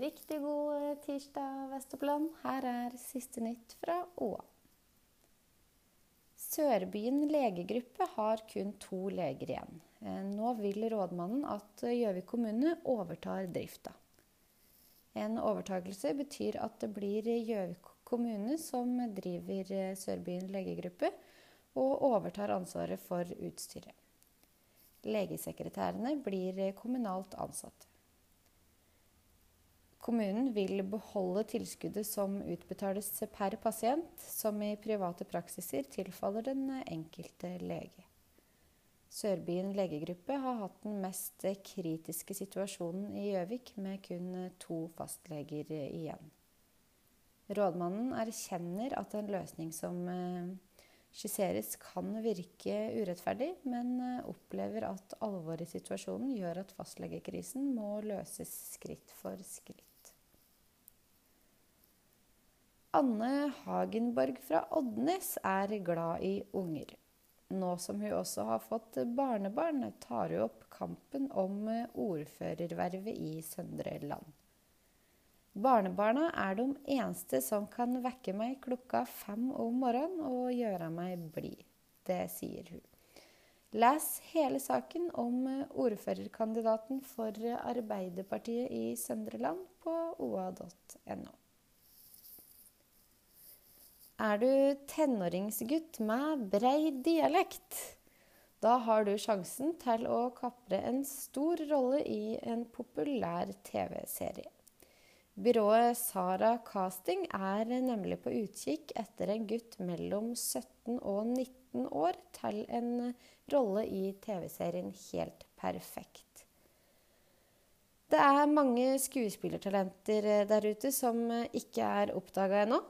Riktig god tirsdag, Vestoppland. Her er siste nytt fra Åa. Sørbyen legegruppe har kun to leger igjen. Eh, nå vil rådmannen at Gjøvik kommune overtar drifta. En overtakelse betyr at det blir Gjøvik kommune som driver Sørbyen legegruppe, og overtar ansvaret for utstyret. Legesekretærene blir kommunalt ansatte. Kommunen vil beholde tilskuddet som utbetales per pasient, som i private praksiser tilfaller den enkelte lege. Sørbyen legegruppe har hatt den mest kritiske situasjonen i Gjøvik, med kun to fastleger igjen. Rådmannen erkjenner at en løsning som eh, skisseres kan virke urettferdig, men eh, opplever at alvoret i situasjonen gjør at fastlegekrisen må løses skritt for skritt. Anne Hagenborg fra Oddnes er glad i unger. Nå som hun også har fått barnebarn, tar hun opp kampen om ordførervervet i Søndre Land. Barnebarna er de eneste som kan vekke meg klokka fem om morgenen og gjøre meg blid. Det sier hun. Les hele saken om ordførerkandidaten for Arbeiderpartiet i Søndre Land på oa.no. Er du tenåringsgutt med brei dialekt? Da har du sjansen til å kapre en stor rolle i en populær TV-serie. Byrået Sara Casting er nemlig på utkikk etter en gutt mellom 17 og 19 år til en rolle i TV-serien Helt perfekt. Det er mange skuespillertalenter der ute som ikke er oppdaga ennå.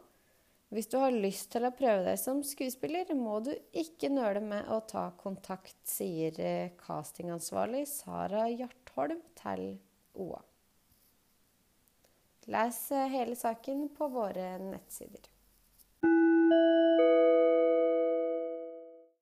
Hvis du har lyst til å prøve deg som skuespiller, må du ikke nøle med å ta kontakt, sier eh, castingansvarlig Sara Hjartholm til OA. Les eh, hele saken på våre nettsider.